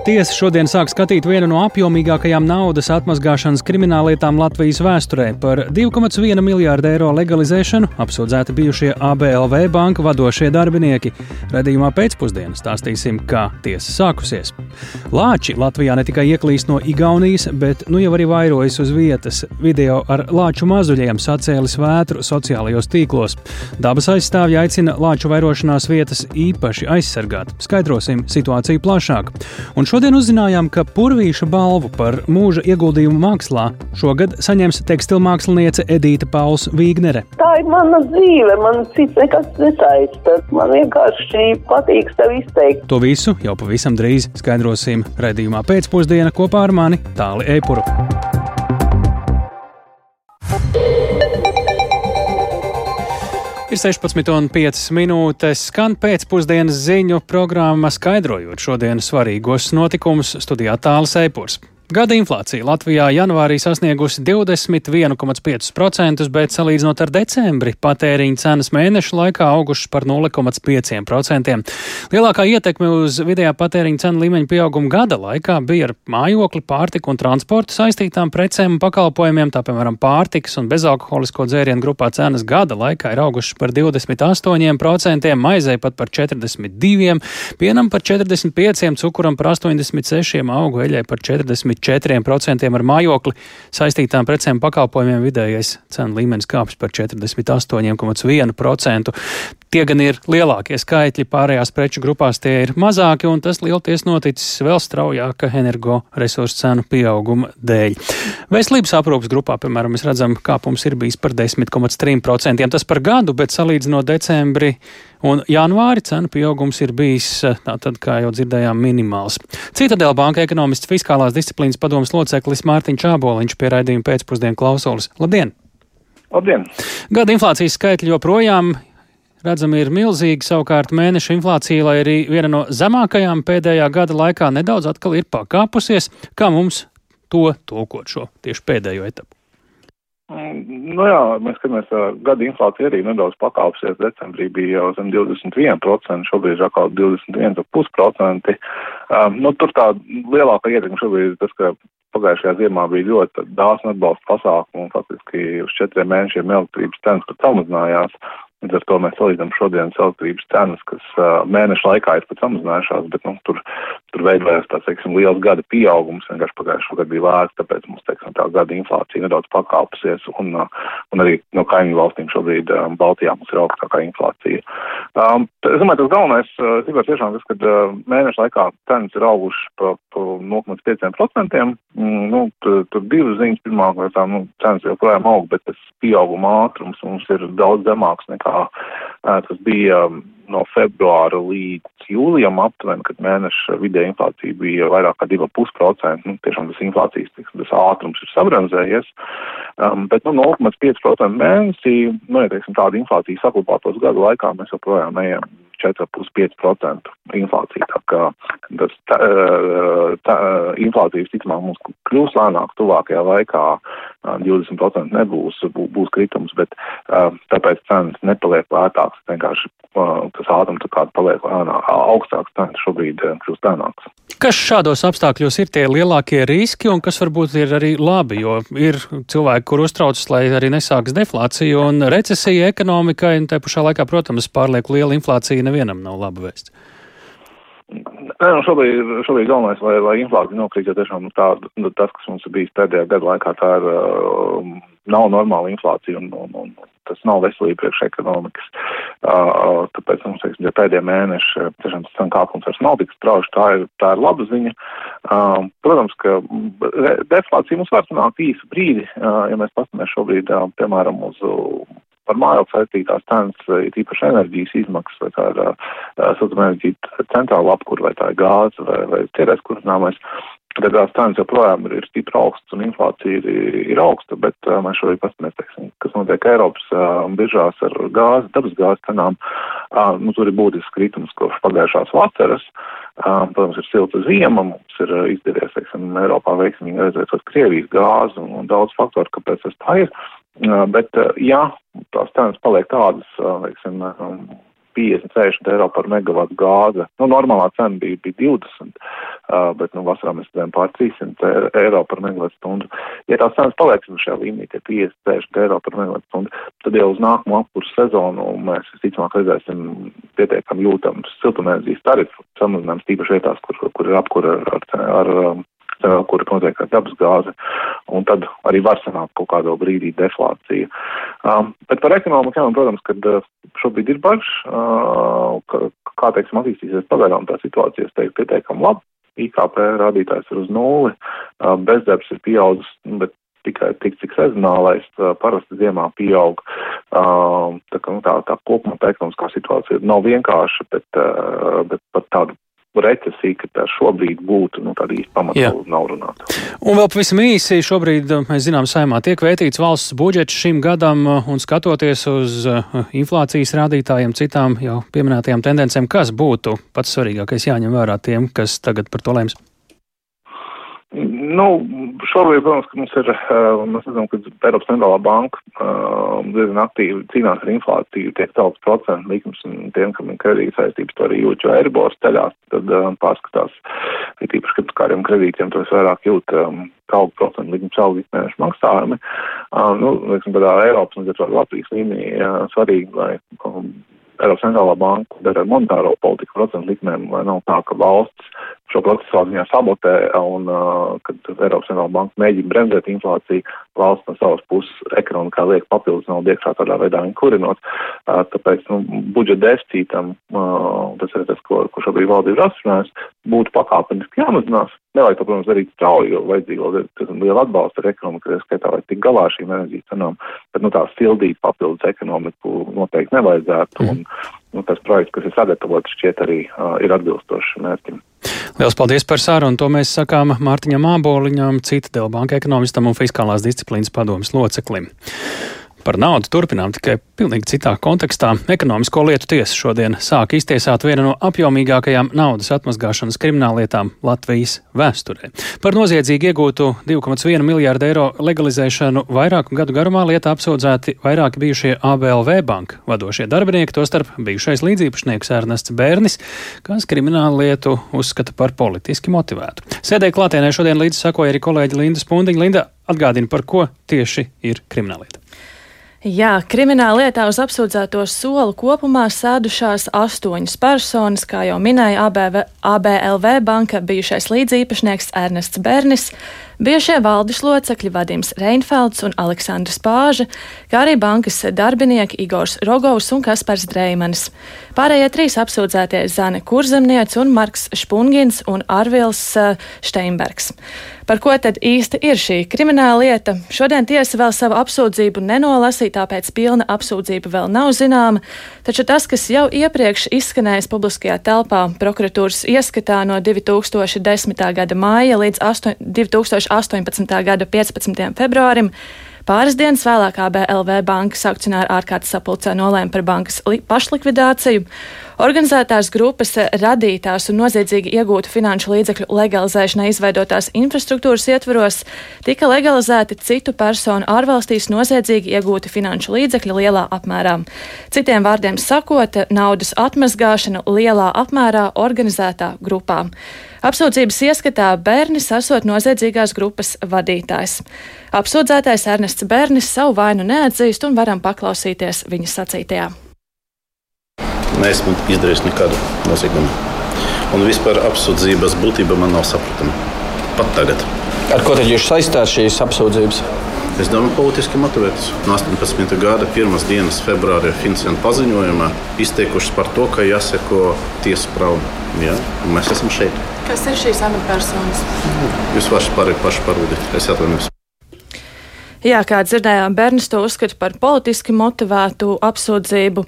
Tiesa šodien sāk skatīt vienu no apjomīgākajām naudas atmazgāšanas krimināllietām Latvijas vēsturē. Par 2,1 miljārdu eiro legalizēšanu apsūdzēti bijušie ABLV banka vadošie darbinieki. Radījumā pēcpusdienā stāstīsim, kā tiesa sākusies. Lāči Latvijā ne tikai ieklīst no Igaunijas, bet nu jau arī vairojas uz vietas. Video ar lāču mazuļiem sacēlis vētru sociālajos tīklos. Dabas aizstāvji aicina lāču vairošanās vietas īpaši aizsargāt. Skaidrosim situāciju plašāk. Un šodien uzzinājām, ka Purvīša balvu par mūža ieguldījumu mākslā šogad saņems tekstilmāksliniece Edīta Pauls Vīgnere. Tā ir mana dzīve, man cits nekas nesaista. Man vienkārši patīk sev izteikt. To visu jau pavisam drīz skaidrosim redzījumā pēcpusdienā kopā ar mani Tāli Eipuru. Ir 16,5 minūtes, skan pēcpusdienas ziņu programma, skaidrojot šodienas svarīgos notikumus studijā Tāls Eipurs. Gada inflācija Latvijā janvārī sasniegusi 21,5%, bet salīdzinot ar decembri patēriņa cenas mēnešu laikā augušas par 0,5%. Lielākā ietekme uz vidējā patēriņa cenu līmeņa pieauguma gada laikā bija ar mājokli, pārtiku un transportu saistītām precēm un pakalpojumiem, tā piemēram pārtikas un bezalkoholisko dzērienu grupā cenas gada laikā ir augušas par 28%, maizei pat par 42%, pienam par 45%, cukuram par 86%, augu eļai par 40%. 4% ar mājokli saistītām precēm pakalpojumiem vidējais cenu līmenis kāpjas par 48,1%. Tie gan ir lielākie skaitļi, pārējās preču grupās tie ir mazāki, un tas lielties noticis vēl straujāka energoresursu cenu pieauguma dēļ. Veselības aprūpas grupā, piemēram, mēs redzam, kāpums ir bijis par 10,3%. Tas par gadu, bet salīdzinot decembri un janvāri cenu pieaugums ir bijis, tātad, kā jau dzirdējām, minimāls. Citadēļ banka ekonomists fiskālās disciplīnas padomas loceklis Mārtiņš Čāboliņš pie raidījuma pēcpusdienu klausulis. Labdien! Labdien! Gada inflācijas skaitļi joprojām redzami ir milzīgi. Savukārt mēneša inflācija, lai arī viena no zemākajām pēdējā gada laikā, nedaudz atkal ir pakāpusies. Kā mums to tulkot šo tieši pēdējo etapu? Nu jā, mēs skatāmies, gada inflācija arī nedaudz pakāpsies. Decembrī bija jau zem 21%, šobrīd ir atkal 21,5%. Um, nu, tur tā lielākā ietekme šobrīd ir tas, ka pagājušajā ziemā bija ļoti dāsna atbalsta pasākumu un faktiski uz četriem mēnešiem elektrības cenas pat samazinājās. Līdz ar to mēs salīdzinām šodienas elektrības cenas, kas uh, mēneša laikā ir pat samazinājušās, bet nu, tur, tur veidojās tāds, teiksim, liels gada pieaugums. Vienkārši pagājušajā gadā bija lēts, tāpēc mums, teiksim, tā gada inflācija nedaudz pakāpusies, un, uh, un arī no kaimiņu valstīm šobrīd um, Baltijā mums ir augstākā inflācija. Um, es domāju, tas galvenais, uh, ir tiešām tas, ka uh, mēneša laikā cenas ir augušas pa, pa 0,5%. Mm, nu, tur, tur divas ziņas. Pirmā, ka tā, nu, cenas joprojām aug, bet tas pieauguma ātrums mums ir daudz zemāks nekā laikā. Tas bija no februāra līdz jūlijam aptuveni, kad mēneša vidēja inflācija bija vairāk kā 2,5%. Nu, tiešām tas inflācijas tiksim, tas ātrums ir sabremzējies. Um, bet nu, 0,5% mēnesī, nu, ja teiksim, tāda inflācija saglabātos gadu laikā, mēs joprojām ejam 4,5% inflācija. Tā kā tas tā, tā, inflācija visticamāk mums kļūs lēnāk tuvākajā laikā. 20% nebūs, būs kritums, bet tāpēc cenas nepaliek lētākas. Vienkārši tas ātrums tā kā paliek augstāks, cenas šobrīd kļūst lēnāks. Kas šādos apstākļos ir tie lielākie riski un kas varbūt ir arī labi, jo ir cilvēki, kur uztraucas, lai arī nesāks deflācija un recesija ekonomikai, un te pašā laikā, protams, pārlieku liela inflācija nevienam nav laba vēsts. Nē, nu šobrīd, šobrīd galvenais, lai, lai inflācija nokrīt, jo tiešām tā, nu, tas, kas mums ir bijis pēdējā gada laikā, tā ir, uh, nav normāla inflācija un, un, un tas nav veselīgi priekš ekonomikas. Uh, tāpēc, mums, teiksim, ja pēdējie mēneši, tiešām tas cenu kāpums vairs nav tik strauši, tā ir, tā ir laba ziņa. Uh, protams, ka deflācija mums var sanākt īsu brīdi, uh, ja mēs paskatāmies šobrīd, uh, piemēram, uz par mājokli saistītās cenas, ir īpaši enerģijas izmaksas, vai tā ir uh, siltuma enerģija centrāla apkur, vai tā ir gāze vai, vai ķerēs kurināmais. Tad tās cenas joprojām ir, ir stipri augstas un inflācija ir, ir augsta, bet uh, mēs šobrīd paskatāmies, teiksim, kas notiek Eiropas uh, biržās ar gāzi, dabas gāzes cenām. Uh, nu, tur ir būtisks kritums kopš pagājušās vasaras. Uh, protams, ir silta ziema, mums ir izdevies, teiksim, Eiropā veiksmīgi aizvietot Krievijas gāzi un, un daudz faktoru, kāpēc tas tā ir. Uh, bet, uh, ja tās cenas paliek tādas, teiksim, um, 50, 60 eiro par megavatu gāze. Nu, normālā cena bija, bija 20. uh, bet nu, vasarā mēs redzējām pār 300 eiro par megawatu stundu. Ja tās cenas palieksim šajā līmenī, tie 50, 60 eiro par megawatu stundu, tad jau uz nākamo apkursu sezonu mēs visticamāk redzēsim pietiekami jūtams siltumēnerģijas tarifu samazinājums tīpaši vietās, kur, kur ir apkura ar, ar, ar um, kur notiek ar dabas gāzi, un tad arī var sanākt kaut kādā brīdī deflācija. Um, bet par ekonomiku, jā, protams, kad uh, šobrīd ir bažas, uh, kā, kā teiksim, attīstīsies pagaidām tā situācija, es teiktu, pietiekami labi. IKP rādītājs ir uz nulli, uh, bezdarbs ir pieaudzis, bet tikai tik, cik sezonālais, parasti ziemā pieaug. Tā, kā, nu, tā, tā kopumā tā ekonomiskā situācija nav vienkārša, bet, bet par tādu recesija, ka tā šobrīd būtu, nu, tāda īsta pamata nav runāta. Un vēl pavisam īsi, šobrīd, mēs zinām, saimā tiek vētīts valsts budžets šim gadam, un skatoties uz inflācijas rādītājiem, citām jau pieminētajām tendencēm, kas būtu pats svarīgākais jāņem vērā tiem, kas tagad par to lems? Nu, šobrīd, protams, ka mums ir, uh, mēs redzam, ka Eiropas centrālā banka uh, diezgan aktīvi cīnās ar inflāciju, tiek celts procentu likums, un tiem, kam ir kredīta saistības, to arī jūt, jo Eiribors ceļās, tad uh, pārskatās, ir tīpaši, ka kādiem kredītiem to es vairāk jūt, um, ka aug procentu likums, aug ikmēnešu maksājumi. Nu, lieksim, tādā Eiropas un Latvijas līmenī svarīgi, lai um, Eiropas centrālā banka dara monetāro politiku procentu likmēm, lai nav tā, ka valsts šo procesu savā ziņā sabotē, un kad Eiropas Centrālā banka mēģina bremzēt inflāciju, valsts no savas puses ekonomikā liek papildus naudu iekšā tādā veidā viņa kurinot. Tāpēc nu, budžeta deficītam, tas ir tas, ko, ko šobrīd valdība ir atrunājusi, būtu pakāpeniski jāmazinās. Nevajag to, protams, darīt strauji, jo vajadzīga liela atbalsta ar ekonomiku, tā skaitā, lai tik galā šīm enerģijas cenām, bet nu, tā sildīt papildus ekonomiku noteikti nevajadzētu. Mm. Un, nu, tas projekts, kas ir sagatavots, šķiet arī uh, ir atbilstošs mērķim. Lielas paldies par sarunu. To mēs sakām Mārtiņam Māboliņam, cita Delbanka ekonomistam un fiskālās disciplīnas padomas loceklim. Par naudu turpinām tikai pilnīgi citā kontekstā. Ekonomisko lietu tiesa šodien sāk iztiesāt vienu no apjomīgākajām naudas atmazgāšanas krimināllietām Latvijas vēsturē. Par noziedzīgi iegūtu 2,1 miljārdu eiro legalizēšanu vairāku gadu garumā lietā apsūdzēti vairāki bijušie ABLV banka vadošie darbinieki, tostarp bijušais līdzīpašnieks Ernests Bērnis, kas kriminālu lietu uzskata par politiski motivētu. Sēdē klātienē šodien līdzi sakoja arī kolēģi Linda Spundiņa. Linda atgādina, par ko tieši ir krimināllieta. Jā, krimināla lietā uz apsūdzēto soli kopumā sēdušās astoņas personas, kā jau minēja ABV, ABLV banka bijušais līdzīpašnieks Ernests Bernis, bijušie valdes locekļi Vadims Reinfelds un Aleksandrs Pāža, kā arī bankas darbinieki Igors Rogovs un Kaspars Dreimanis. Pārējie trīs apsūdzētie Zane Kurzemniec un Marks Špungins un Arvils Steinbergs. Par ko tad īsti ir šī krimināla lieta? Šodien tiesa vēl savu apsūdzību nenolasīja, tāpēc pilna apsūdzība vēl nav zināma, taču tas, kas jau iepriekš izskanējis publiskajā telpā prokuratūras ieskatā no 2010. gada māja līdz 8, 2018. gada 15. februārim, Pāris dienas vēlāk ABLV bankas akcionāra ārkārtas sapulcē nolēma par bankas pašlikvidāciju. Organizētās grupas radītās un noziedzīgi iegūtu finanšu līdzekļu legalizēšanai izveidotās infrastruktūras ietvaros tika legalizēti citu personu ārvalstīs noziedzīgi iegūti finanšu līdzekļi lielā apmērā. Citiem vārdiem sakot, naudas atmazgāšana lielā apmērā organizētā grupā. Apsūdzības ieskatā bērnis esot noziedzīgās grupas vadītājs. Apsūdzētais Ernests Bērnis savu vainu neatzīst un varam paklausīties viņa sacītajā neesmu izdarījis nekādu noziegumu. Un vispār apsūdzības būtība man nav saprotama. Pat tagad. Ar ko tad jūs saistāt šīs apsūdzības? Es domāju, politiski motivētas. No 18. gada 1. dienas februāra Finsena paziņojumā izteikušas par to, ka jāseko tiesu praumu. Ja? Mēs esam šeit. Kas ir šīs amatpersonas? Jūs paši parūdiet. Es atvainojos. Jā, kā dzirdējām, bērns to uzskata par politiski motivētu apsūdzību,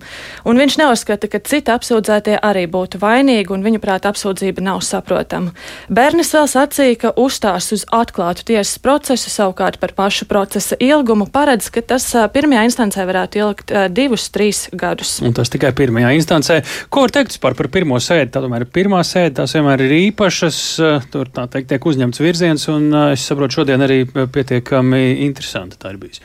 un viņš neuzskata, ka citi apsūdzētie arī būtu vainīgi, un viņa prāta apsūdzība nav saprotama. Bērnis vēl sacīja, ka uzstās uz atklātu tiesas procesu, savukārt par pašu procesa ilgumu paredz, ka tas pirmajā instancē varētu ilgt divus, trīs gadus. Un tas tikai pirmajā instancē. Ko var teikt par, par pirmo sēdi? Tā tomēr ir pirmā sēde, tās vienmēr ir īpašas, tur tā teikt tiek uzņemts virziens, un es saprotu, šodien arī pietiekami interesanti interesanta tā ir bijusi.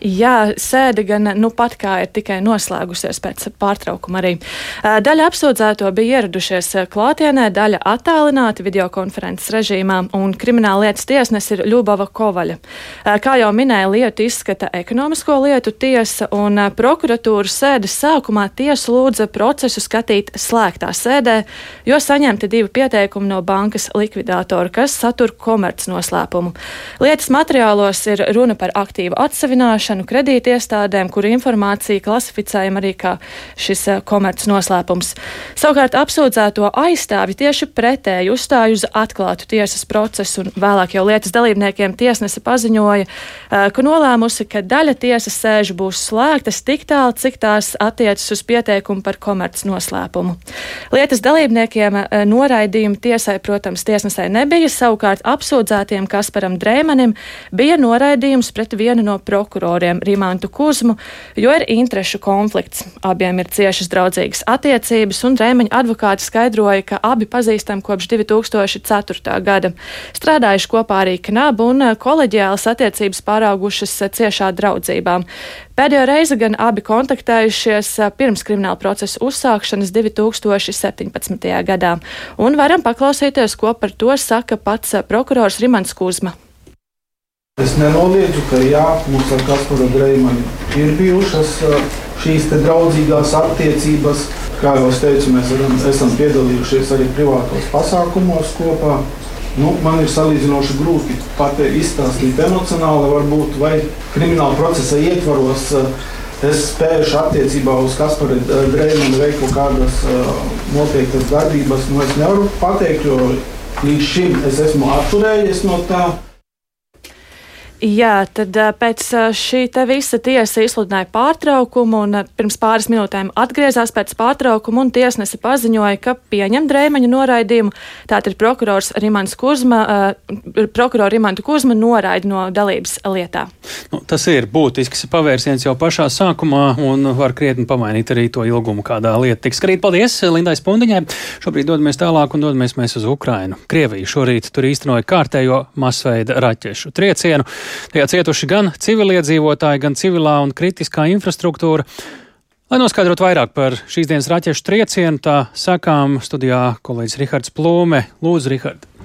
Jā, sēde gan nu pat kā ir tikai noslēgusies pēc pārtraukuma arī. Daļa apsūdzēto bija ieradušies klātienē, daļa attālināti videokonferences režīmā, un krimināla lietas tiesnes ir Ļubava Kovaļa. Kā jau minēja, lietu izskata ekonomisko lietu tiesa, un prokuratūras sēdes sākumā tiesa lūdza procesu skatīt slēgtā sēdē, jo saņemti divi pieteikumi no bankas likvidātora, kas satur komerc noslēpumu. Lietas materiālos ir runa par aktīvu atsevināšanu izsniegšanu kredītiestādēm, kuru informāciju klasificējam arī kā šis eh, komerc noslēpums. Savukārt apsūdzēto aizstāvi tieši pretēji uzstāja uz atklātu tiesas procesu, un vēlāk jau lietas dalībniekiem tiesnese paziņoja, eh, ka nolēmusi, ka daļa tiesas sēžu būs slēgtas tik tālu, cik tās attiecas uz pieteikumu par komerc noslēpumu. Lietas dalībniekiem eh, noraidījumu tiesai, protams, tiesnesē nebija, savukārt apsūdzētiem Kasparam Drēmanim bija noraidījums pret vienu no prokuroriem autoriem Rimantu Kuzmu, jo ir interešu konflikts. Abiem ir ciešas draudzīgas attiecības, un Rēmeņa advokāti skaidroja, ka abi pazīstam kopš 2004. gada. Strādājuši kopā arī Knab un koleģiālas attiecības pāraugušas ciešā draudzībā. Pēdējo reizi gan abi kontaktējušies pirms krimināla procesa uzsākšanas 2017. gadā, un varam paklausīties, ko par to saka pats prokurors Rimants Kuzma. Es nenoliedzu, ka jā, mums ar Kasparu Dreimanu ir bijušas šīs draudzīgās attiecības. Kā jau es teicu, mēs varam, esam piedalījušies arī privātos pasākumos kopā. Nu, man ir salīdzinoši grūti pat izstāstīt emocionāli, varbūt, vai krimināla procesa ietvaros es spēju attiecībā uz Kasparu Dreimanu veikt kaut kādas noteiktas darbības. Nu, es nevaru pateikt, jo līdz šim es esmu atturējies no tā. Jā, tad pēc šī visa tiesa izsludināja pārtraukumu un pirms pāris minūtēm atgriezās pēc pārtraukuma un tiesnese paziņoja, ka pieņem drēmeņu noraidījumu. Tātad prokurors Rimants Kuzma, prokurora Rimantu Kuzma noraida no dalības lietā. Nu, tas ir būtisks pavērsiens jau pašā sākumā un var krietni pamainīt arī to ilgumu, kādā lieta tiks skrīt. Paldies Lindai Spundiņai. Šobrīd dodamies tālāk un dodamies mēs uz Ukrainu. Krievija šorīt tur īstenoja kārtējo masveida raķešu triecienu. Tajā cietuši gan civiliedzīvotāji, gan civilā un kritiskā infrastruktūra. Lai noskaidrotu vairāk par šīs dienas raķešu triecienu, tā sakām studijā kolēģis Rihards Plūme. Lūdzu, Rihard!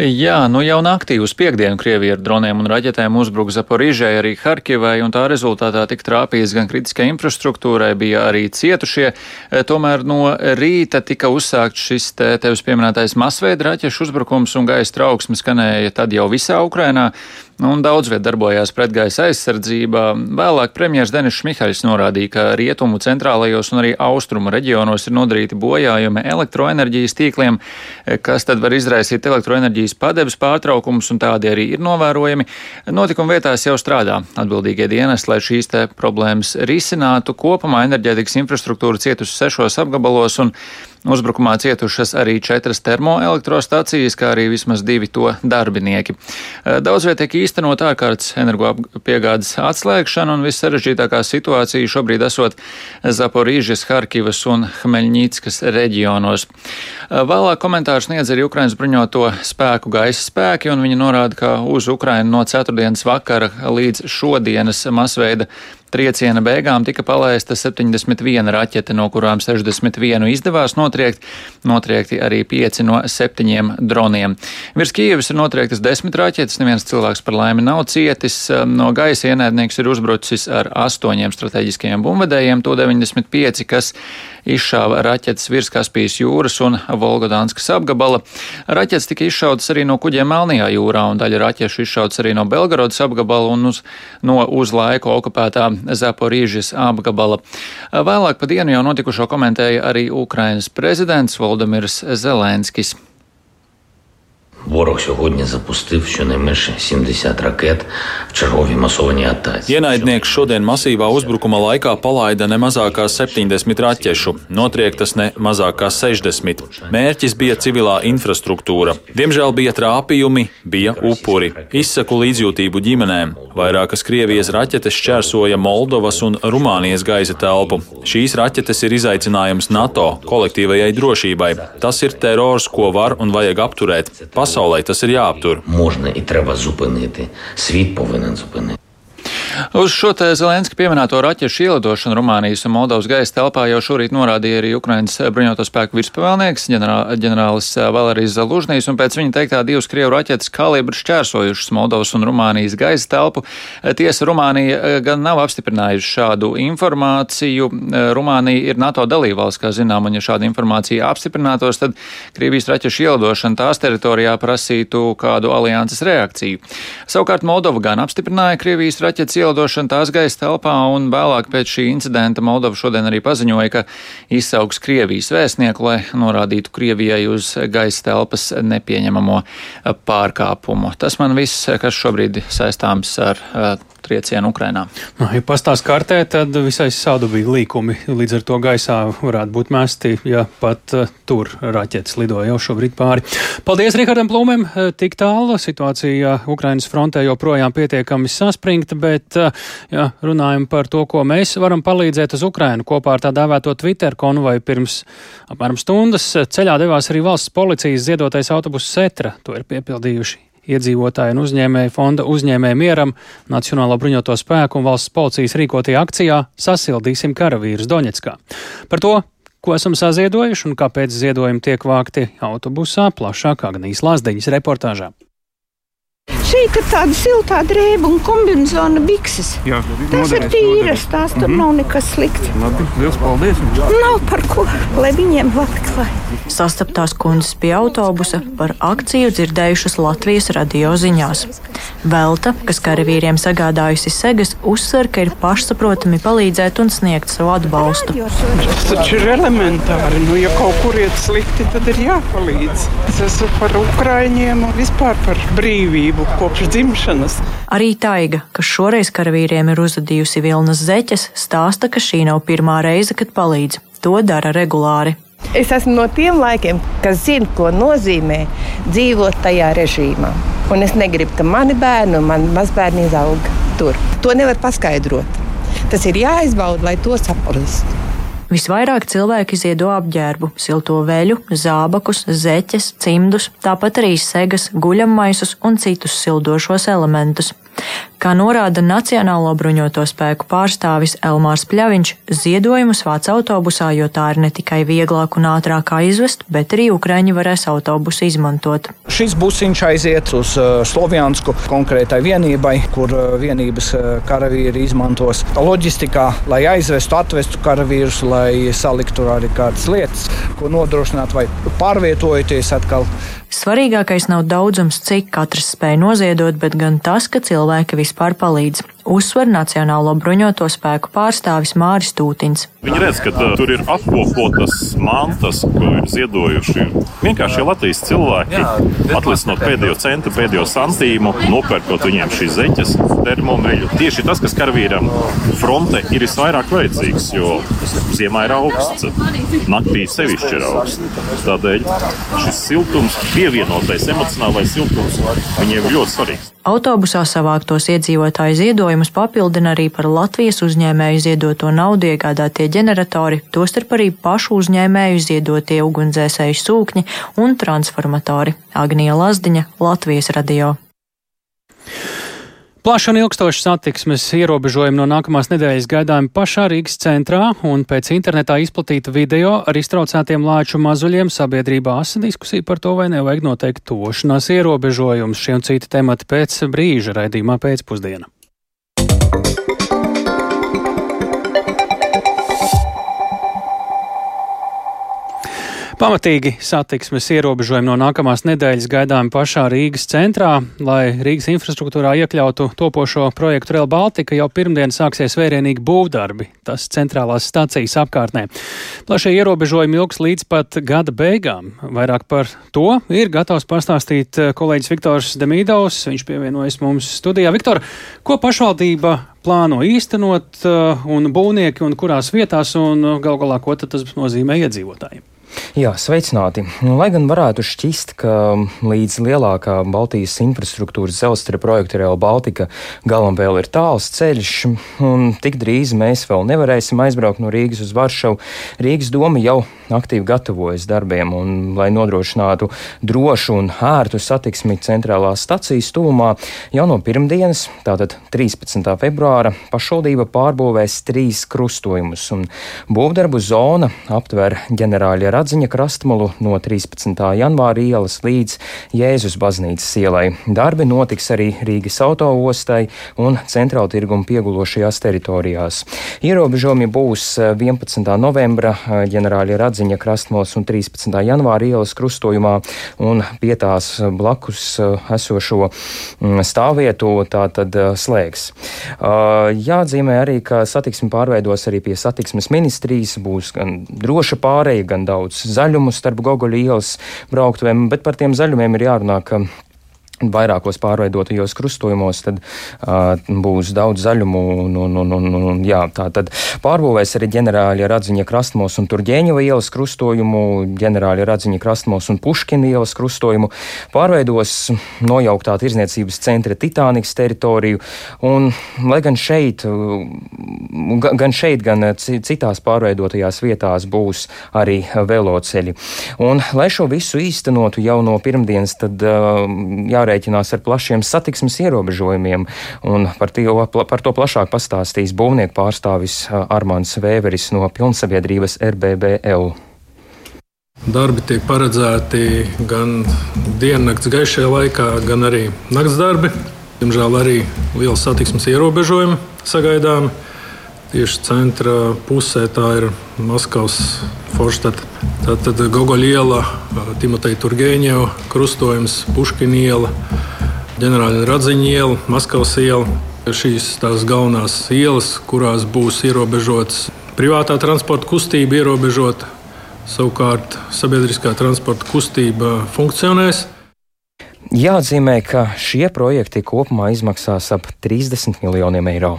Jā, nu jau naktī uz piekdienu Krievija ar droniem un raķetēm uzbruka Zaporīžai, arī Harkivai, un tā rezultātā tika trāpījis gan kritiskai infrastruktūrai, bija arī cietušie. E, tomēr no rīta tika uzsākts šis te, tevis pieminētais masveida raķešu uzbrukums, un gaisa trauksme skanēja tad jau visā Ukrainā. Un daudz viet darbojās pretgaisa aizsardzībā. Vēlāk premjerministrs Denis Mihaļs norādīja, ka rietumu, centrālajos un arī austrumu reģionos ir nodarīti bojājumi elektroenerģijas tīkliem, kas tad var izraisīt elektroenerģijas padeves pārtraukumus, un tādi arī ir novērojami. Notikuma vietās jau strādā atbildīgie dienesti, lai šīs problēmas risinātu. Kopumā enerģētikas infrastruktūra cietusi sešos apgabalos, un Uzbrukumā cietušas arī četras termoelektrostacijas, kā arī vismaz divi to darbinieki. Eh, daudz viet tiek īstenot ārkārtas energopiegādes atslēgšana, un vissarežģītākā situācija šobrīd esot Zaporīžas, Harkivas un Hmeļņīckas reģionos. Vēlāk komentārs sniedz arī Ukrainas bruņoto spēku gaisa spēki, un viņi norāda, ka uz Ukrainu no ceturtdienas vakara līdz šodienas masveida Trieciena beigām tika palaista 71 raķete, no kurām 61 izdevās notriekt, notriekti arī 5 no 7 droniem. Virs Kīivas ir notriektas 10 raķetes, neviens cilvēks par laimi nav cietis. No gaisa ienaidnieks ir uzbrucis ar 8 strateģiskajiem bumbvedējiem, to 95, kas izšāva raķetes virs Kaspijas jūras un Volgodanskas apgabala. Raķetes tika izšautas arī no kuģiem Melnajā jūrā, un daļa raķešu izšautas arī no Belgorodas apgabala un uz, no uz laiku okupētā Zaporīžas apgabala. Vēlāk pa dienu jau notikušo komentēja arī Ukrainas prezidents Voldemirs Zelenskis. Ворог сьогодні запустив щонайменше 70 ракет в черговій масованій атаці. Ienaidnieks šodien masīvā uzbrukuma laikā palaida ne mazākās 70 raķešu, notriektas ne mazākās 60. Mērķis bija civilā infrastruktūra. Diemžēl bija trāpījumi, bija upuri. Izsaku līdzjūtību ģimenēm. Vairākas Krievijas raķetes šķērsoja Moldovas un Rumānijas gaisa telpu. Šīs raķetes ir izaicinājums NATO kolektīvajai drošībai. Tas ir terors, ko var un vajag apturēt. Pasaulē tas ir jāaptur. Можна і треба зупинити. Світ повинен зупинити. Uz šo te Zelenska pieminēto raķešu ielidošanu Rumānijas un Moldovas gaisa telpā jau šorīt norādīja arī Ukrainas bruņoto spēku virspavēlnieks ģenerā, ģenerālis Valerijs Zalužnīs, un pēc viņa teiktā divas Krievu raķetes kalibri šķērsojušas Moldovas un Rumānijas gaisa telpu. Tiesa Rumānija eh, gan nav apstiprinājusi šādu informāciju. Eh, Rumānija ir NATO dalībvalsts, kā zinām, un ja šāda informācija apstiprinātos, tad Krievijas raķešu ielidošana tās teritorijā prasītu kādu alianses reakciju. Savukārt Moldova gan apstiprināja Krievijas raķetes ielidošanu tās gaisa telpā, un vēlāk pēc šī incidenta Moldova šodien arī paziņoja, ka izsaugs Krievijas vēstnieku, lai norādītu Krievijai uz gaisa telpas nepieņemamo pārkāpumu. Tas man viss, kas šobrīd saistāms ar triecienu Ukrainā. Nu, ja pastāst kartē, tad visai sādu bija līkumi. Līdz ar to gaisā varētu būt mesti, ja pat uh, tur raķetes lidoja jau šobrīd pāri. Paldies Rihardam Plūmēm. Tik tālu situācija Ukrainas frontē joprojām pietiekami saspringta, bet, uh, ja runājam par to, ko mēs varam palīdzēt uz Ukrainu kopā ar tā dēvēto Twitter konvoju pirms apmēram stundas ceļā devās arī valsts policijas ziedotais autobuss Setra. To ir piepildījuši iedzīvotāju un uzņēmēju fonda uzņēmēju mieram, Nacionālo bruņoto spēku un valsts policijas rīkotajā akcijā Sasildīsim karavīrus Doņetskā. Par to, ko esam saziedojuši un kāpēc ziedojumi tiek vākti autobusā, plašāk Agnijas Lazdiņas reportāžā. Šeit ir tāda siltā drēba un kombinācija bikses. Jā, tas ir tīras, tās tur mm -hmm. nav nekas slikts. Labi, liels paldies! Nav par ko, lai viņiem labklāj. Sastaptās kundzes pie autobusa par akciju dzirdējušas Latvijas radio ziņās. Velta, kas karavīriem sagādājusi segas, uzsver, ka ir pašsaprotami palīdzēt un sniegt savu atbalstu. Tas taču ir elementāri. Nu, ja kaut kur iet slikti, tad ir jāpalīdz. Es esmu par Ukraiņiem un vispār par brīvību kopš dzimšanas. Arī Taiga, kas šoreiz karavīriem ir uzadījusi vilnas zeķes, stāsta, ka šī nav pirmā reize, kad palīdz. To dara regulāri. Es esmu no tiem laikiem, kas zina, ko nozīmē dzīvot tajā režīmā. Un es negribu, ka mani bērni un mani mazbērni izaug tur. To nevar paskaidrot. Tas ir jāizbauda, lai to saprastu. Visvairāk cilvēki ziedo apģērbu, silto veļu, zābakus, zeķes, cimdus, tāpat arī segas, guļammaisus un citus sildošos elementus. Kā norāda Nacionālo bruņoto spēku pārstāvis Elmārs Pļaviņš, ziedojumus vāc autobusā, jo tā ir ne tikai vieglāk un ātrāk aizvest, bet arī Ukraiņi varēs autobusu izmantot. Šis busiņš aiziet uz uh, Slovjansku konkrētai vienībai, kur uh, vienības uh, karavīri izmantos loģistikā, lai aizvestu, atvestu karavīrus, lai saliktu arī kādas lietas, ko nodrošināt vai pārvietojoties atkal Svarīgākais nav daudzums, cik katrs spēj noziedot, bet gan tas, ka cilvēki vispār palīdz uzsver Nacionālo bruņoto spēku pārstāvis Māris Tūtins. Viņi redz, ka uh, tur ir apkopotas mantas, ko ir ziedojuši vienkārši Latvijas cilvēki, atlisinot pēdējo centu, pēdējo santīmu, nopērkot viņiem šīs zeķes, termomeļu. Tieši tas, kas karavīram fronte ir visvairāk vajadzīgs, jo ziemā ir augsts, naktī sevišķi ir augsts. Tādēļ šis siltums, pievienotais emocionālais siltums, viņiem ir ļoti svarīgs. Autobusā savāktos iedzīvotāju ziedojumus papildina arī par Latvijas uzņēmēju ziedoto naudu iegādātie ģeneratori, tostarp arī pašu uzņēmēju ziedotie ugunsdzēsēju sūkņi un transformatori. Agnija Lazdiņa, Latvijas radio. Plaša un ilgstoša satiksmes ierobežojumi no nākamās nedēļas gaidāmi pašā Rīgas centrā, un pēc internetā izplatīta video ar iztraucētiem lāču mazuļiem sabiedrībā asa diskusija par to, vai nevajag noteikt tošanās ierobežojumus. Šie un citi temati pēc brīža raidījumā pēcpusdienā. Pamatīgi satiksmes ierobežojumi no nākamās nedēļas gaidāmi pašā Rīgas centrā, lai Rīgas infrastruktūrā iekļautu topošo projektu Rail Baltica, jau pirmdien sāksies vērienīgi būvdarbi, tas centrālās stacijas apkārtnē. Plašie ierobežojumi ilgs līdz pat gada beigām. Vairāk par to ir gatavs pastāstīt eh, kolēģis Viktors Demīdovs, viņš pievienojas mums studijā. Viktor, ko pašvaldība plāno īstenot eh, un būvnieki un kurās vietās un gal galā, ko tas nozīmē iedzīvotājiem? Jā, sveicināti. Nu, lai gan varētu šķist, ka līdz lielākā Baltijas infrastruktūras dzelzceļa projekta Real Baltica galam vēl ir tāls ceļš, un tik drīz mēs vēl nevarēsim aizbraukt no Rīgas uz Varšavu, Rīgas doma jau aktīvi gatavojas darbiem, un, lai nodrošinātu drošu un ērtu satiksmi centrālās stacijas tuvumā, jau no pirmdienas, tātad 13. februāra, pašvaldība pārbūvēs trīs krustojumus, un būvdarbu zona aptver ģenerāļa Radziņa krastmalu no 13. janvāra ielas līdz Jēzus baznīcas ielai. Darbi notiks arī Rīgas autoostai un centrāla tirguma piegulošajās teritorijās. Ierobežojumi būs 11. Eh, novembra eh, ģenerāļa Radziņa krastmalas un 13. janvāra ielas krustojumā un pie tās blakus eh, esošo mm, stāvvietu tātad slēgs. Jāatzīmē arī, ka satiksmi pārveidos arī pie satiksmes ministrijas, būs gan droša pāreja, gan daudz daudz zaļumu starp Gogoļa ielas brauktuvēm, bet par tiem zaļumiem ir jārunā, ka vairākos pārveidotajos krustojumos, tad uh, būs daudz zaļumu. Un, un, un, un, un, jā, tā tad pārbūvēs arī ģenerāļa Radziņa krastmos un Turģēņeva ielas krustojumu, ģenerāļa Radziņa krastmos un Puškina ielas krustojumu, pārveidos nojauktā tirzniecības centra Titānikas teritoriju. Un, lai gan šeit, gan šeit, gan citās pārveidotajās vietās būs arī veloceļi. Un, lai šo visu īstenotu jau no pirmdienas, tad uh, jārēķina jārēķinās ar plašiem satiksmes ierobežojumiem, un par, tie, par to plašāk pastāstīs būvnieku pārstāvis Armāns Vēveris no pilnsabiedrības RBBL. Darbi tiek paredzēti gan diennakts gaišajā laikā, gan arī nakts darbi. Diemžēl arī liela satiksmes ierobežojumi sagaidām. Tieši centra pusē tā ir Maskavas Forštata. Tātad Gogoļa iela, Timoteja Turgeņeva krustojums, Puškina iela, ģenerāļa Radziņa iela, Maskavas iela. Šīs tās galvenās ielas, kurās būs ierobežots privātā transporta kustība, ierobežota savukārt sabiedriskā transporta kustība funkcionēs. Jāatzīmē, ka šie projekti kopumā izmaksās ap 30 miljoniem eiro.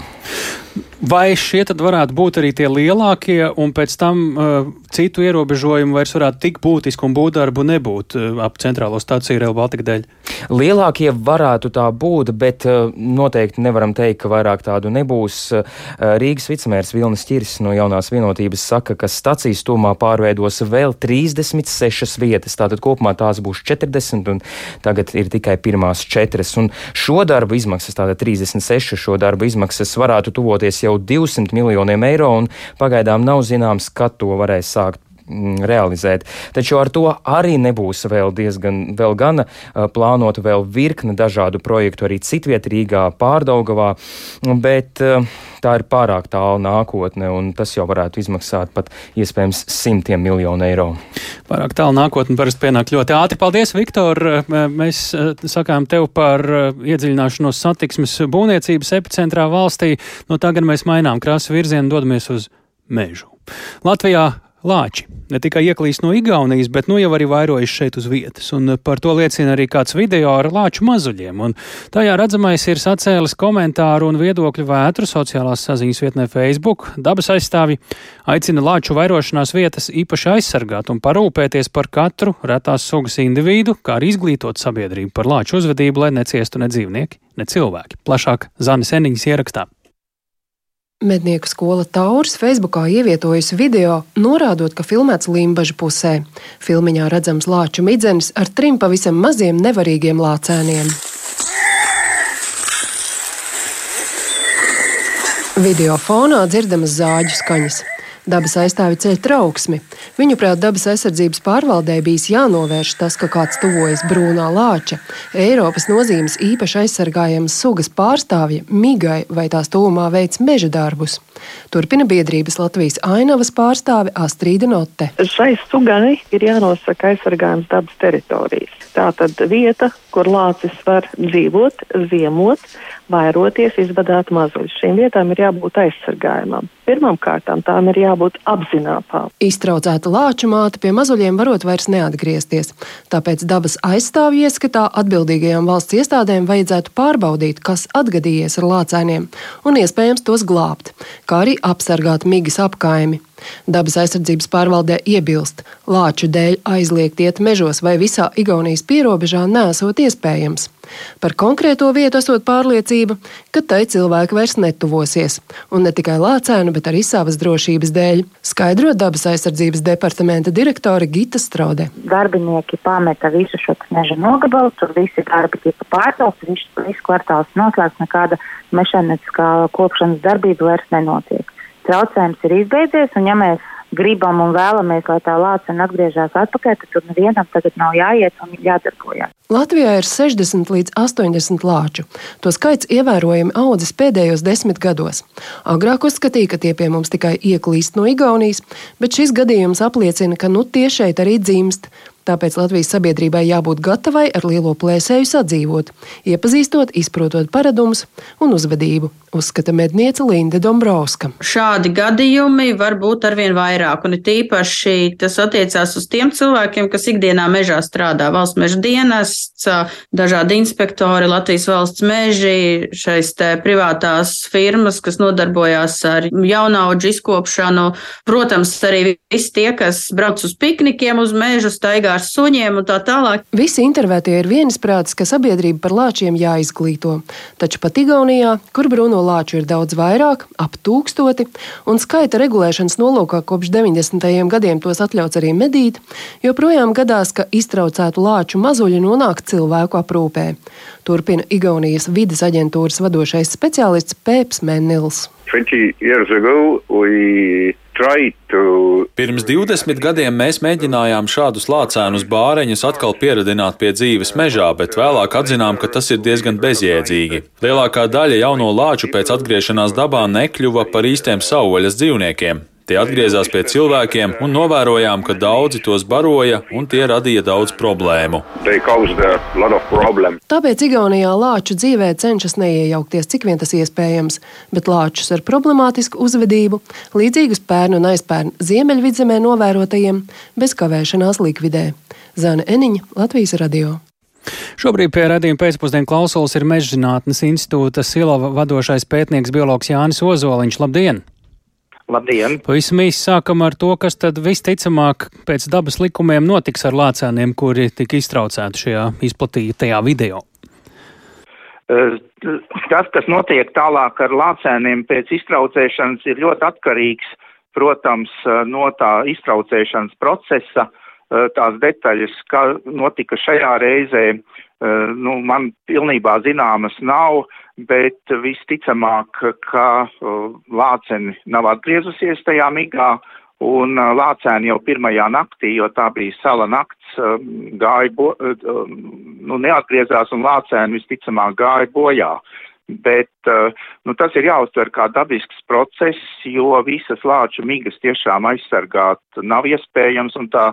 Vai šie tad varētu būt arī tie lielākie, un pēc tam uh, citu ierobežojumu vairs varētu tik būtiski un būvdarbu nebūt uh, ap centrālo stāciju Real Baltica dēļ? Lielākie varētu tā būt, bet uh, noteikti nevaram teikt, ka vairāk tādu nebūs. Uh, Rīgas vicemērs Vilnis Čirs no jaunās vienotības saka, ka stacijas tūmā pārveidos vēl 36 vietas, tātad kopumā tās būs 40, un tagad ir tikai pirmās četras. Un šo darbu izmaksas, tātad 36 šo darbu izmaksas varētu tuvoties jau jau 200 miljoniem eiro, un pagaidām nav zināms, kad to varēs sākt realizēt. Taču ar to arī nebūs vēl diezgan vēl gana plānota vēl virkne dažādu projektu arī citviet Rīgā, Pārdaugavā, bet tā ir pārāk tālu nākotne, un tas jau varētu izmaksāt pat iespējams simtiem miljonu eiro. Pārāk tālu nākotne parasti pienāk ļoti ātri. Paldies, Viktor! Mēs sakām tev par iedziļināšanos satiksmes būvniecības epicentrā valstī. No tagad mēs mainām krāsu virzienu, dodamies uz mežu. Latvijā Lāči ne tikai ieklīst no Igaunijas, bet nu jau arī vairojas šeit uz vietas, un par to liecina arī kāds video ar lāču mazuļiem, un tajā redzamais ir sacēlis komentāru un viedokļu vētru sociālās saziņas vietnē Facebook. Dabas aizstāvi aicina lāču vairošanās vietas īpaši aizsargāt un parūpēties par katru retās sugas individu, kā arī izglītot sabiedrību par lāču uzvedību, lai neciestu ne dzīvnieki, ne cilvēki. Plašāk Zanis Eniņas ierakstā. Mednieku skola Tauris Facebookā ievietojusi video, norādot, ka filmēts Limbaģa pusē. Filmiņā redzams lāču midzenis ar trim pavisam maziem nevarīgiem lācēniem. Video fonā dzirdamas zāģu skaņas. Dabas aizstāvi ceļ trauksmi. Viņuprāt, dabas aizsardzības pārvaldē bijis jānovērš tas, ka kāds tuvojas brūnā lāča, Eiropas nozīmes īpaši aizsargājamas sugas pārstāvja migai vai tās tūmā veids meža darbus. Turpina biedrības Latvijas ainavas pārstāve Astrīda Note. Šai sugai ir jānosaka aizsargājums dabas teritorijas. Tā tad vieta, kur lācis var dzīvot, ziemot, vairoties, izvadāt mazuļus. Šīm vietām ir jābūt aizsargājumam. Pirmkārt, tām ir jābūt apzinātām. Iztraucēta lāču māte pie mazuļiem varot vairs neatgriezties. Tāpēc dabas aizstāvju ieskatā atbildīgajām valsts iestādēm vajadzētu pārbaudīt, kas atgadījies ar lācēniem un iespējams tos glābt, kā arī apsargāt migas apkaimi. Dabas aizsardzības pārvaldē iebilst, lāču dēļ aizliegt iet mežos vai visā Igaunijas pierobežā nesot iespējams. Par konkrēto vietu esot pārliecība, ka tai cilvēki vairs netuvosies, un ne tikai lācēnu, bet arī savas drošības dēļ, skaidro dabas aizsardzības departamenta direktore Gita Strode. Darbinieki pameta visu šo meža nogabalu, tur visi darbi tika pārcelti, viss, kvartāls noslēgts, nekāda mešaniskā kopšanas darbība vairs nenotiek. Traucējums ir izbeidzies, un ja mēs gribam un vēlamies, lai tā lācena atgriežas atpakaļ, tad tur nevienam tagad nav jāiet un jādarbojas. Latvijā ir 60 līdz 80 lāču. To skaits ievērojami audzis pēdējos desmit gados. Agrāk uzskatīja, ka tie pie mums tikai ieklīst no Igaunijas, bet šis gadījums apliecina, ka nu tie šeit arī dzimst. Tāpēc Latvijas sabiedrībai jābūt gatavai ar lielo plēsēju sadzīvot, iepazīstot, izprotot paradumus un uzvedību, uzskata medniece Linda Dombrovska. Šādi gadījumi var būt arvien vairāk, un it īpaši tas attiecās uz tiem cilvēkiem, kas ikdienā mežā strādā. Valsts meža dienests, dažādi inspektori, Latvijas valsts meži, šais te privātās firmas, kas nodarbojās ar jaunauģu izkopšanu. Protams, arī visi tie, kas brauc uz piknikiem uz mežu, staigā ar suņiem un tā tālāk. Visi intervētie ir vienisprātis, ka sabiedrība par lāčiem jāizglīto. Taču pat Igaunijā, kur brūno lāču ir daudz vairāk, ap tūkstoti, un skaita regulēšanas nolūkā kopš 90. gadiem tos atļauts arī medīt, joprojām gadās, ka iztraucētu lāču mazuļi nonāk cilvēku aprūpē. Turpina Igaunijas vidas aģentūras vadošais speciālists Pēps Menils. 20 years ago we Pirms 20 gadiem mēs mēģinājām šādus lācēnus bāreņus atkal pieradināt pie dzīves mežā, bet vēlāk atzinām, ka tas ir diezgan bezjēdzīgi. Lielākā daļa jauno lāču pēc atgriešanās dabā nekļuva par īstiem savvaļas dzīvniekiem. Tie atgriezās pie cilvēkiem un novērojām, ka daudzi tos baroja un tie radīja daudz problēmu. Tāpēc Igaunijā lāču dzīvē cenšas neiejaukties, cik vien tas iespējams, bet lāčus ar problemātisku uzvedību, līdzīgus pērnu un aizpērnu ziemeļvidzemē novērotajiem, bez kavēšanās likvidē. Zana Eniņa, Latvijas radio. Šobrīd pie redzījuma pēcpusdienu klausulas ir Mežģinātnes institūta Silava vadošais pētnieks biologs Jānis Ozoliņš. Labdien! Labdien! Pavisam īsi sākam ar to, kas tad visticamāk pēc dabas likumiem notiks ar lācēniem, kuri tika iztraucēti šajā izplatītajā video. Tas, kas notiek tālāk ar lācēniem pēc iztraucēšanas, ir ļoti atkarīgs, protams, no tā iztraucēšanas procesa. Tās detaļas, kā notika šajā reizē, nu, man pilnībā zināmas nav bet visticamāk, ka lāceni nav atgriezusies tajā migā, un lācēni jau pirmajā naktī, jo tā bija sala nakts, gāja, bo, nu, neatgriezās, un lācēni visticamāk gāja bojā. Bet eh, nu, tas ir jāuztver kā dabisks process, jo visas lāču migas tiešām aizsargāt nav iespējams, un tā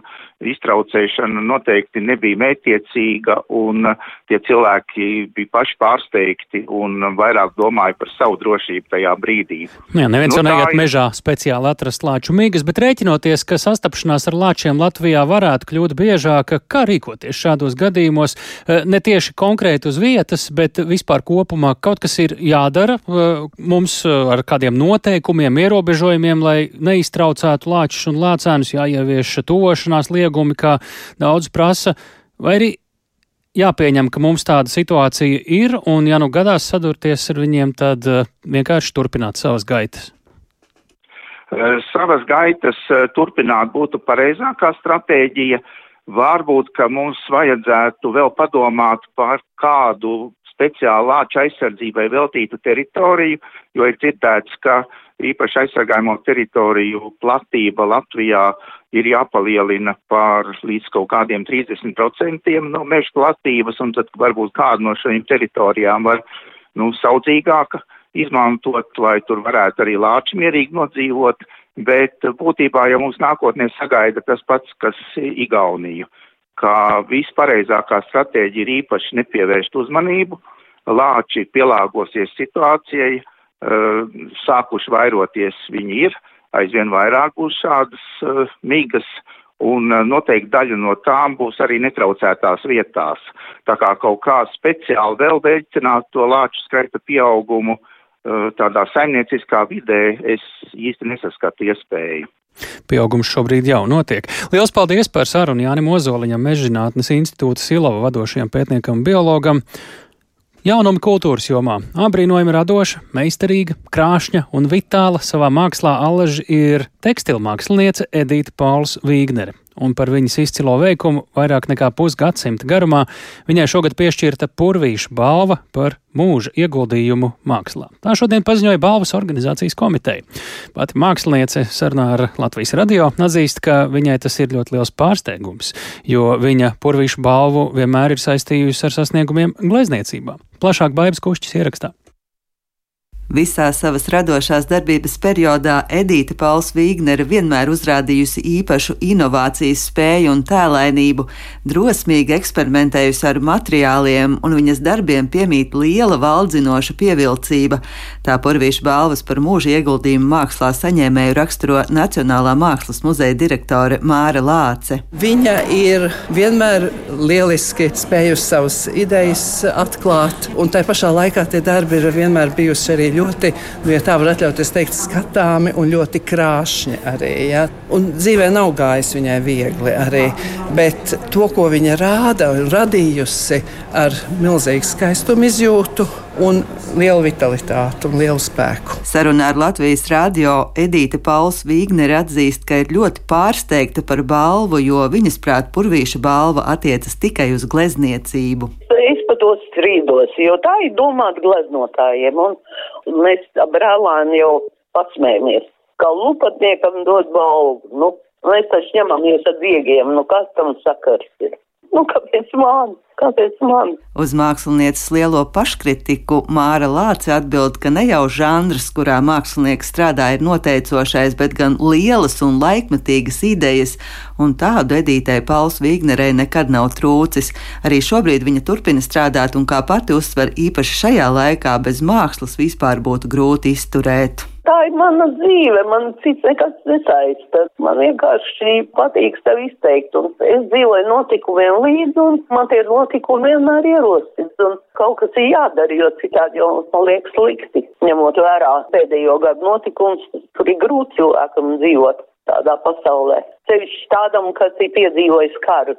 iztraucēšana noteikti nebija mētiecīga, un tie cilvēki bija paši pārsteigti un vairāk domāja par savu drošību tajā brīdī. Jā, neviens nu, jau neiet ir... mežā speciāli atrast lāču migas, bet rēķinoties, ka sastapšanās ar lāčiem Latvijā varētu kļūt biežāka, kā rīkoties šādos gadījumos, eh, ne tieši konkrēti uz vietas, bet vispār kopumā kaut kas ir jādara mums ar kādiem noteikumiem, ierobežojumiem, lai neiztraucētu lāčus un lācēnus, jāievieš tuvošanās liegumi, kā daudz prasa, vai arī jāpieņem, ka mums tāda situācija ir, un ja nu gadās sadurties ar viņiem, tad vienkārši turpināt savas gaitas. Savas gaitas turpināt būtu pareizākā stratēģija. Varbūt, ka mums vajadzētu vēl padomāt par kādu speciāli lāča aizsardzībai veltītu teritoriju, jo ir dzirdēts, ka īpaši aizsargājamo teritoriju platība Latvijā ir jāpalielina par līdz kaut kādiem 30% no meža platības, un tad varbūt kādu no šīm teritorijām var, nu, saudzīgāka izmantot, lai tur varētu arī lāči mierīgi nodzīvot, bet būtībā jau mums nākotnē sagaida tas pats, kas Igauniju ka vispareizākā stratēģija ir īpaši nepievērst uzmanību, lāči pielāgosies situācijai, eh, sākuši vairoties viņi ir, aizvien vairāk būs šādas eh, migas, un eh, noteikti daļa no tām būs arī netraucētās vietās. Tā kā kaut kā speciāli vēl veicināt to lāču skaita pieaugumu tādā saimnieciskā vidē, es īsti nesaskatu iespēju. Pieaugums šobrīd jau notiek. Lielas paldies par sarunu Jānim Ozoliņam, Mežģinātnes institūta Silava vadošajam pētniekam biologam. Jaunumi kultūras jomā - abrīnojami radoša, meistarīga, krāšņa un vitāla savā mākslā allaži ir tekstilmāksliniece Edita Pauls Vīgnere un par viņas izcilo veikumu vairāk nekā pusgadsimta garumā viņai šogad piešķirta Purvīša balva par mūža ieguldījumu mākslā. Tā šodien paziņoja balvas organizācijas komiteja. Pati māksliniece sarunā ar Latvijas radio atzīst, ka viņai tas ir ļoti liels pārsteigums, jo viņa Purvīša balvu vienmēr ir saistījusi ar sasniegumiem glezniecībā. Plašāk Baibas Kušķis ierakstā. Visā savas radošās darbības periodā Edīte Pauls Vīgnere vienmēr uzrādījusi īpašu inovācijas spēju un tēlainību, drosmīgi eksperimentējusi ar materiāliem, un viņas darbiem piemīt liela valdzinoša pievilcība. Tā porvīša balvas par mūža ieguldījumu mākslā saņēmēju raksturo Nacionālā mākslas muzeja direktore Māra Lāce. Viņa ir vienmēr lieliski spējusi savas idejas atklāt, un tai pašā laikā tie darbi ir vienmēr bijusi arī ļoti, nu, ja tā var atļauties teikt, skatāmi un ļoti krāšņi arī. Ja? Un dzīvē nav gājis viņai viegli arī, bet to, ko viņa rāda un radījusi ar milzīgu skaistumu izjūtu un lielu vitalitāti un lielu spēku. Sarunā ar Latvijas rādio Edīte Pauls Vīgnere atzīst, ka ir ļoti pārsteigta par balvu, jo viņas prāt purvīša balva attiecas tikai uz glezniecību. Es par to strīdos, jo tā ir domāta gleznotājiem. Un, mēs brālēni jau pasmējamies, ka lupatniekam dod balvu. Nu, mēs taču ņemamies ar diegiem, nu kas tam sakars ir? Nu, kāpēc man? Kāpēc man? Uz mākslinieces lielo paškritiku Māra Lāce atbild, ka ne jau žanrs, kurā mākslinieks strādā, ir noteicošais, bet gan lielas un laikmetīgas idejas, un tādu edītei Pauls Vīgnerei nekad nav trūcis. Arī šobrīd viņa turpina strādāt, un kā pati uzsver, īpaši šajā laikā bez mākslas vispār būtu grūti izturēt tā ir mana dzīve, man cits nekas nesaista. Man vienkārši patīk sev izteikt, un es dzīvoju notikumiem līdzi, un man tie notikumi vienmēr ierostas, un kaut kas ir jādara, jo citādi jau man liekas slikti. Ņemot vērā pēdējo gadu notikums, tur ir grūti cilvēkam dzīvot tādā pasaulē. Sevišķi tādam, kas ir piedzīvojis karu,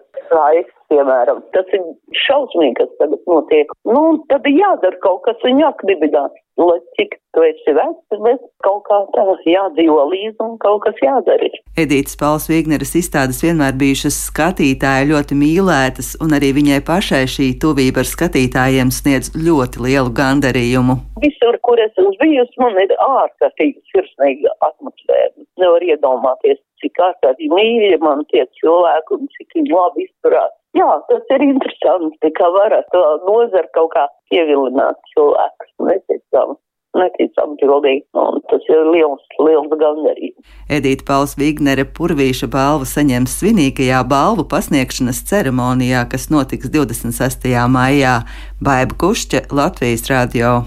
es, piemēram. Tas ir šausmīgi, kas tagad notiek. Nu, tad ir jādara kaut kas un jākdibināt lai cik tu esi vecs, bet kaut kā tā jādzīvo līdzi un kaut kas jādara. Edītas Pauls Vigneres izstādes vienmēr bijušas skatītāja ļoti mīlētas, un arī viņai pašai šī tuvība ar skatītājiem sniedz ļoti lielu gandarījumu. Visur, kur es esmu bijusi, man ir ārkārtīgi sirsnīga atmosfēra. Nevar iedomāties, cik ārkārtīgi mīļi man tie cilvēki un cik viņi labi izturās. Jā, tas ir interesanti, ka varat nozara kaut kā ievilināt cilvēkus. Neticam, neticam pildīgi. Un tas ir liels, liels gandarījums. Edīta Pauls Vignere Purvīša balvu saņems svinīgajā balvu pasniegšanas ceremonijā, kas notiks 26. maijā. Baiba Kušķa, Latvijas radio.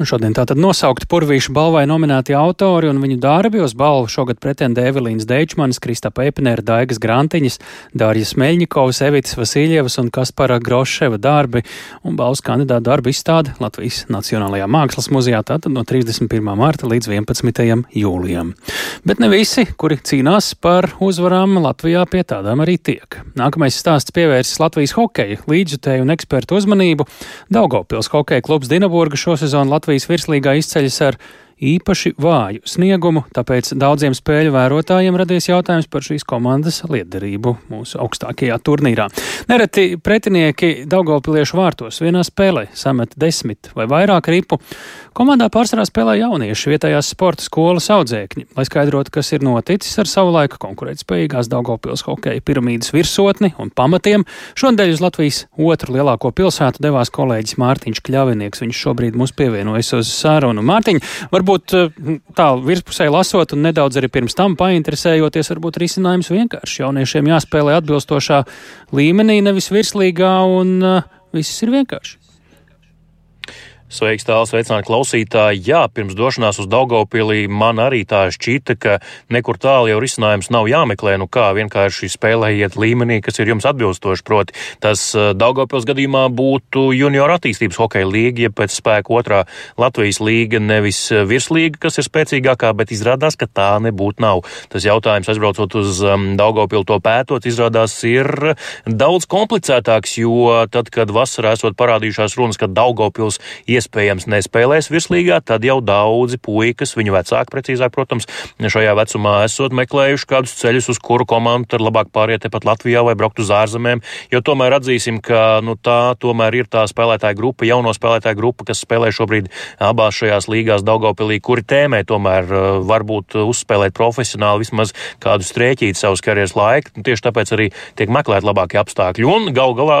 Un šodien tātad nosaukt Purvīšu balvai nominēti autori un viņu darbi. Uz balvu šogad pretendē Evelīnas Deičmanis, Kristapa Epinēra, Daigas Grantiņas, Dārjas Meļņikovas, Evitas Vasiljevas un Kaspara Groševa darbi. Un balvas kandidātu darbu izstāde Latvijas Nacionālajā Mākslas muzejā tātad no 31. marta līdz 11. jūlijam. Bet ne visi, kuri cīnās par uzvarām Latvijā, pie tādām arī tiek. Nākamais stāsts pievērsis Latvijas hokeja līdzjutēju un ekspertu uzmanību. Daugopils hokeja klubs Dinaburga šosezon Latvijas virslīgā izceļas ar īpaši vāju sniegumu, tāpēc daudziem spēļu vērotājiem radies jautājums par šīs komandas liederību mūsu augstākajā turnīrā. Nereti pretinieki Daugopiliešu vārtos vienā spēlē samet desmit vai vairāk ripu. Komandā pārsvarā spēlē jaunieši vietējās sporta skolas audzēkņi, lai skaidrotu, kas ir noticis ar savu laiku konkurētspējīgās Daugopils hokeja piramīdas virsotni un pamatiem. Šonadēļ uz Latvijas otru lielāko pilsētu devās kolēģis Mārtiņš Kļavinieks. Viņš šobrīd mums pievienojas uz sarunu. Mārtiņ, varbūt varbūt eh, tā virspusē lasot un nedaudz arī pirms tam painteresējoties, varbūt risinājums vienkārši jauniešiem jāspēlē atbilstošā līmenī, nevis virslīgā, un uh, viss ir vienkārši. Sveiks, tāls veicināt klausītāji. Jā, pirms došanās uz Daugopilī man arī tā šķita, ka nekur tālu jau risinājums nav jāmeklē. Nu kā vienkārši spēlējiet līmenī, kas ir jums atbilstoši. Proti, tas eh, Daugopils gadījumā būtu junior attīstības hokeja līga, ja pēc spēka otrā Latvijas līga, nevis eh, virslīga, kas ir spēcīgākā, bet izrādās, ka tā nebūtu nav. Tas jautājums, aizbraucot uz um, Daugopilu to pētot, izrādās ir daudz komplicētāks, jo tad, kad vasarā esot parādījušās runas, ka Daugopils ies iespējams nespēlēs virslīgā, tad jau daudzi puikas, viņu vecāki precīzāk, protams, šajā vecumā esot meklējuši kādus ceļus, uz kuru komandu tad labāk pāriet tepat Latvijā vai braukt uz ārzemēm, jo tomēr atzīsim, ka nu, tā tomēr ir tā spēlētāja grupa, jauno spēlētāja grupa, kas spēlē šobrīd abās šajās līgās Daugopilī, kuri tēmē tomēr uh, varbūt uzspēlēt profesionāli vismaz kādu strēķīti savus karjeras laiku. Tieši tāpēc arī tiek meklēt labākie apstākļi. Un gal galā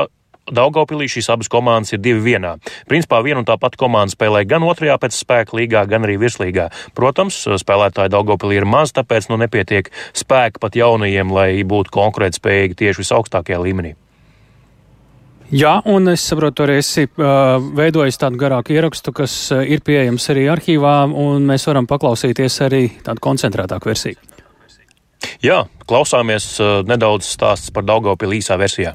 Daugopilī šīs abas komandas ir divi vienā. Principā viena un tā pati komanda spēlē gan otrajā pēc spēka līgā, gan arī virslīgā. Protams, spēlētāji Daugopilī ir maz, tāpēc nu nepietiek spēka pat jaunajiem, lai būtu konkurētspējīgi tieši visaugstākajā līmenī. Jā, un es saprotu, arī esi uh, veidojis tādu garāku ierakstu, kas uh, ir pieejams arī arhīvā, un mēs varam paklausīties arī tādu koncentrētāku versiju. Jā, klausāmies uh, nedaudz stāsts par Daugopili īsā versijā.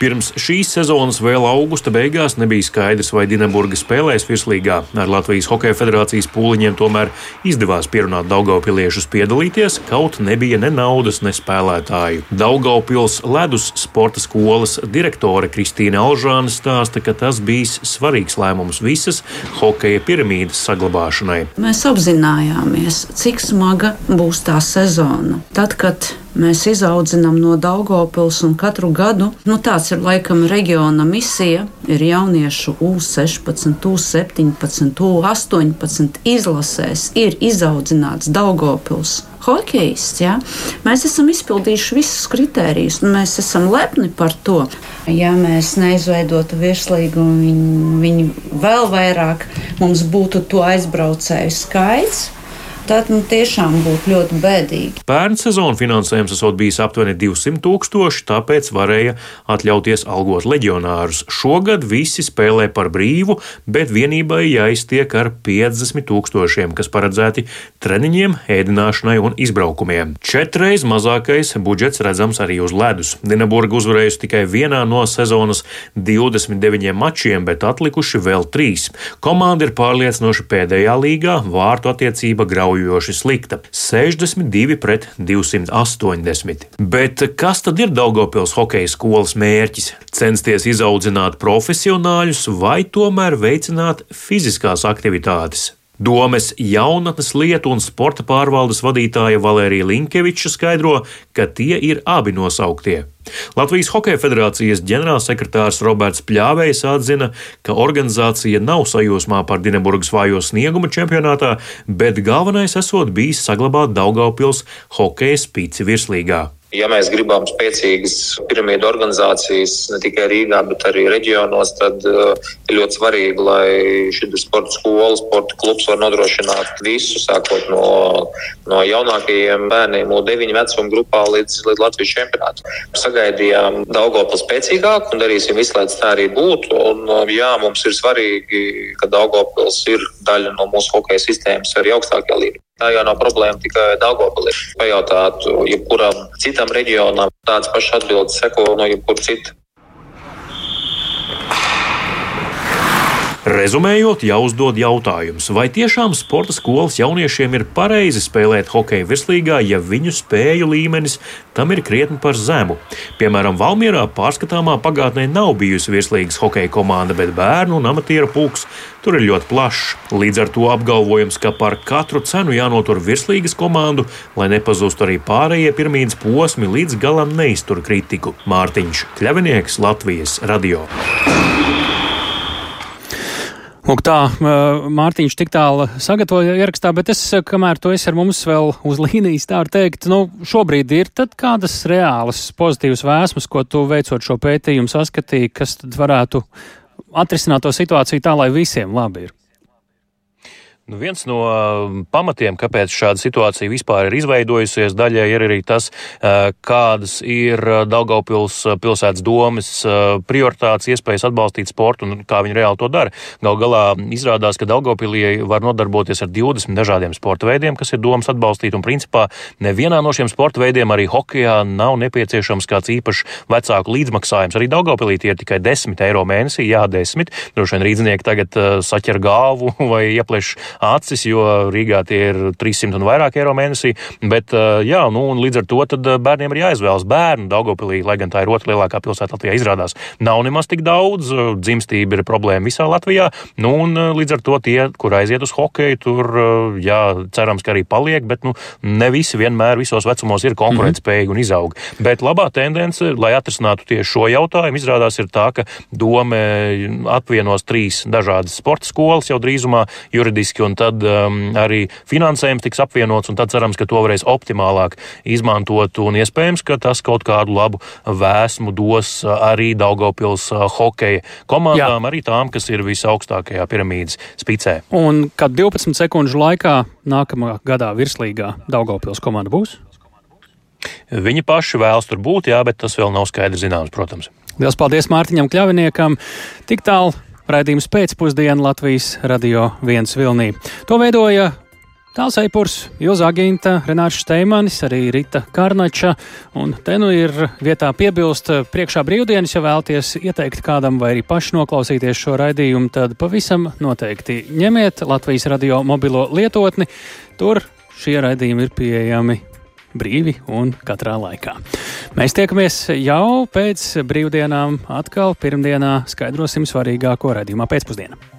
Pirms šīs sezonas vēl augusta beigās nebija skaidrs, vai Dienaburga spēlēs virslīgā. Ar Latvijas Hokeja federācijas pūliņiem tomēr izdevās pierunāt Daugaupiliešus piedalīties, kaut nebija ne naudas, ne spēlētāju. Daugaupils ledus sporta skolas direktore Kristīna Alžāna stāsta, ka tas bijis svarīgs lēmums visas hokeja piramīdas saglabāšanai. Mēs apzinājāmies, cik smaga būs tā sezona. Tad, kad mēs izaudzinām no Daugopils un katru gadu, nu tāds ir laikam reģiona misija, ir jauniešu U16, U17, U18 izlasēs ir izaudzināts Daugopils hokejists. Ja? Mēs esam izpildījuši visus kritērijus, un mēs esam lepni par to. Ja mēs neizveidotu virslīgu, viņi, viņi vēl vairāk mums būtu to aizbraucēju skaits tad nu, tiešām būtu ļoti bēdīgi. Pērn sezonu finansējums esot bijis aptuveni 200 tūkstoši, tāpēc varēja atļauties algot leģionārus. Šogad visi spēlē par brīvu, bet vienībai jāiztiek ar 50 tūkstošiem, kas paredzēti treniņiem, ēdināšanai un izbraukumiem. Četreiz mazākais budžets redzams arī uz ledus. Dienaburga uzvarējusi tikai vienā no sezonas 29 mačiem, bet atlikuši vēl trīs. Komanda ir pārliecinoši pēdējā līgā, vārtu attiecība grauja šaujoši slikta - 62 pret 280. Bet kas tad ir Daugopils hokeja skolas mērķis? Censties izaudzināt profesionāļus vai tomēr veicināt fiziskās aktivitātes? Domes jaunatnes lietu un sporta pārvaldes vadītāja Valērija Linkeviča skaidro, ka tie ir abi nosauktie. Latvijas Hokeja federācijas ģenerālsekretārs Roberts Pļāvējs atzina, ka organizācija nav sajūsmā par Dienaburgas vājo sniegumu čempionātā, bet galvenais esot bijis saglabāt Daugaupils hokeja spīci virslīgā. Ja mēs gribam spēcīgas piramīdu organizācijas ne tikai Rīgā, bet arī reģionos, tad uh, ir ļoti svarīgi, lai šī sporta skola, sporta klubs var nodrošināt visu, sākot no, no jaunākajiem bērniem, no 9 vecuma grupā līdz, līdz Latvijas čempionātam. Sagaidījām Daugopils spēcīgāk un darīsim visu, lai tā arī būtu. Un, uh, jā, mums ir svarīgi, ka Daugopils ir daļa no mūsu hokeja sistēmas arī augstākajā līmenī. Tā jau nav problēma tikai Dāngopilī. Pajautāt, jebkuram citam reģionam tādas pašas atbildes seko no jebkura cita. Rezumējot, jāuzdod jautājums, vai tiešām sporta skolas jauniešiem ir pareizi spēlēt hokeja virslīgā, ja viņu spēju līmenis tam ir krietni par zemu. Piemēram, Valmjerā pārskatāmā pagātnē nav bijusi virslīgas hokeja komanda, bet bērnu un amatieru pulks tur ir ļoti plašs. Līdz ar to apgalvojums, ka par katru cenu jānotur virslīgas komandu, lai nepazustu arī pārējie pirmīnas posmi, līdz galam neiztur kritiku. Mārtiņš Kļavinieks, Latvijas radio. Lūk, tā Mārtiņš tik tālu sagatavoja ierakstā, bet es, kamēr tu esi ar mums vēl uz līnijas, tā var teikt, nu, šobrīd ir tad kādas reālas pozitīvas vēsmas, ko tu veicot šo pētījumu saskatīji, kas tad varētu atrisināt to situāciju tā, lai visiem labi ir. Nu, viens no um, pamatiem, kāpēc šāda situācija vispār ir izveidojusies, daļai ir arī tas, uh, kādas ir uh, Daugaupils uh, pilsētas domas prioritātes, iespējas atbalstīt sportu un kā viņi reāli to dara. Gal galā izrādās, ka Daugaupilī var nodarboties ar 20 dažādiem sporta veidiem, kas ir domas atbalstīt, un principā nevienā no šiem sporta veidiem arī hokejā nav nepieciešams kāds īpašs vecāku līdzmaksājums. Arī Daugaupilī tie ir tikai 10 eiro mēnesī, jā, 10. Droši vien rīdznieki tagad saķer galvu vai iepleš acis, jo Rīgā tie ir 300 un vairāk eiro mēnesī. Bet, jā, nu, līdz ar to bērniem ir jāizvēlas bērnu Daugopilī, lai gan tā ir otrā lielākā pilsēta Latvijā, izrādās nav nemaz tik daudz. Dzimstība ir problēma visā Latvijā. Nu, un līdz ar to tie, kur aiziet uz hokeju, tur, jā, cerams, ka arī paliek, bet nu, ne visi vienmēr visos vecumos ir konkurētspējīgi un izaug. Bet labā tendence, lai atrisinātu tieši šo jautājumu, izrādās ir tā, ka doma apvienos trīs dažādas sporta skolas jau drīzumā juridiski un tad um, arī finansējums tiks apvienots, un tad cerams, ka to varēs optimālāk izmantot, un iespējams, ka tas kaut kādu labu vēsmu dos arī Daugavpils uh, hokeja komandām, Jā. arī tām, kas ir visaugstākajā piramīdas spicē. Un kad 12 sekundžu laikā nākamā gadā virslīgā Daugavpils komanda būs? Viņi paši vēlas tur būt, jā, bet tas vēl nav skaidrs zināms, protams. Lielas paldies Mārtiņam Kļaviniekam. Tik tālu Raidījums pēcpusdienā Latvijas radio viens vilnī. To veidoja Tāls Eipurs, Ilza Aginta, Renārs Steimanis, arī Rita Karnača. Un te nu ir vietā piebilst priekšā brīvdienas, ja vēlties ieteikt kādam vai arī paši noklausīties šo raidījumu, tad pavisam noteikti ņemiet Latvijas radio mobilo lietotni. Tur šie raidījumi ir pieejami brīvi un katrā laikā. Mēs tiekamies jau pēc brīvdienām, atkal pirmdienā skaidrosim svarīgāko redzējumā pēcpusdienā.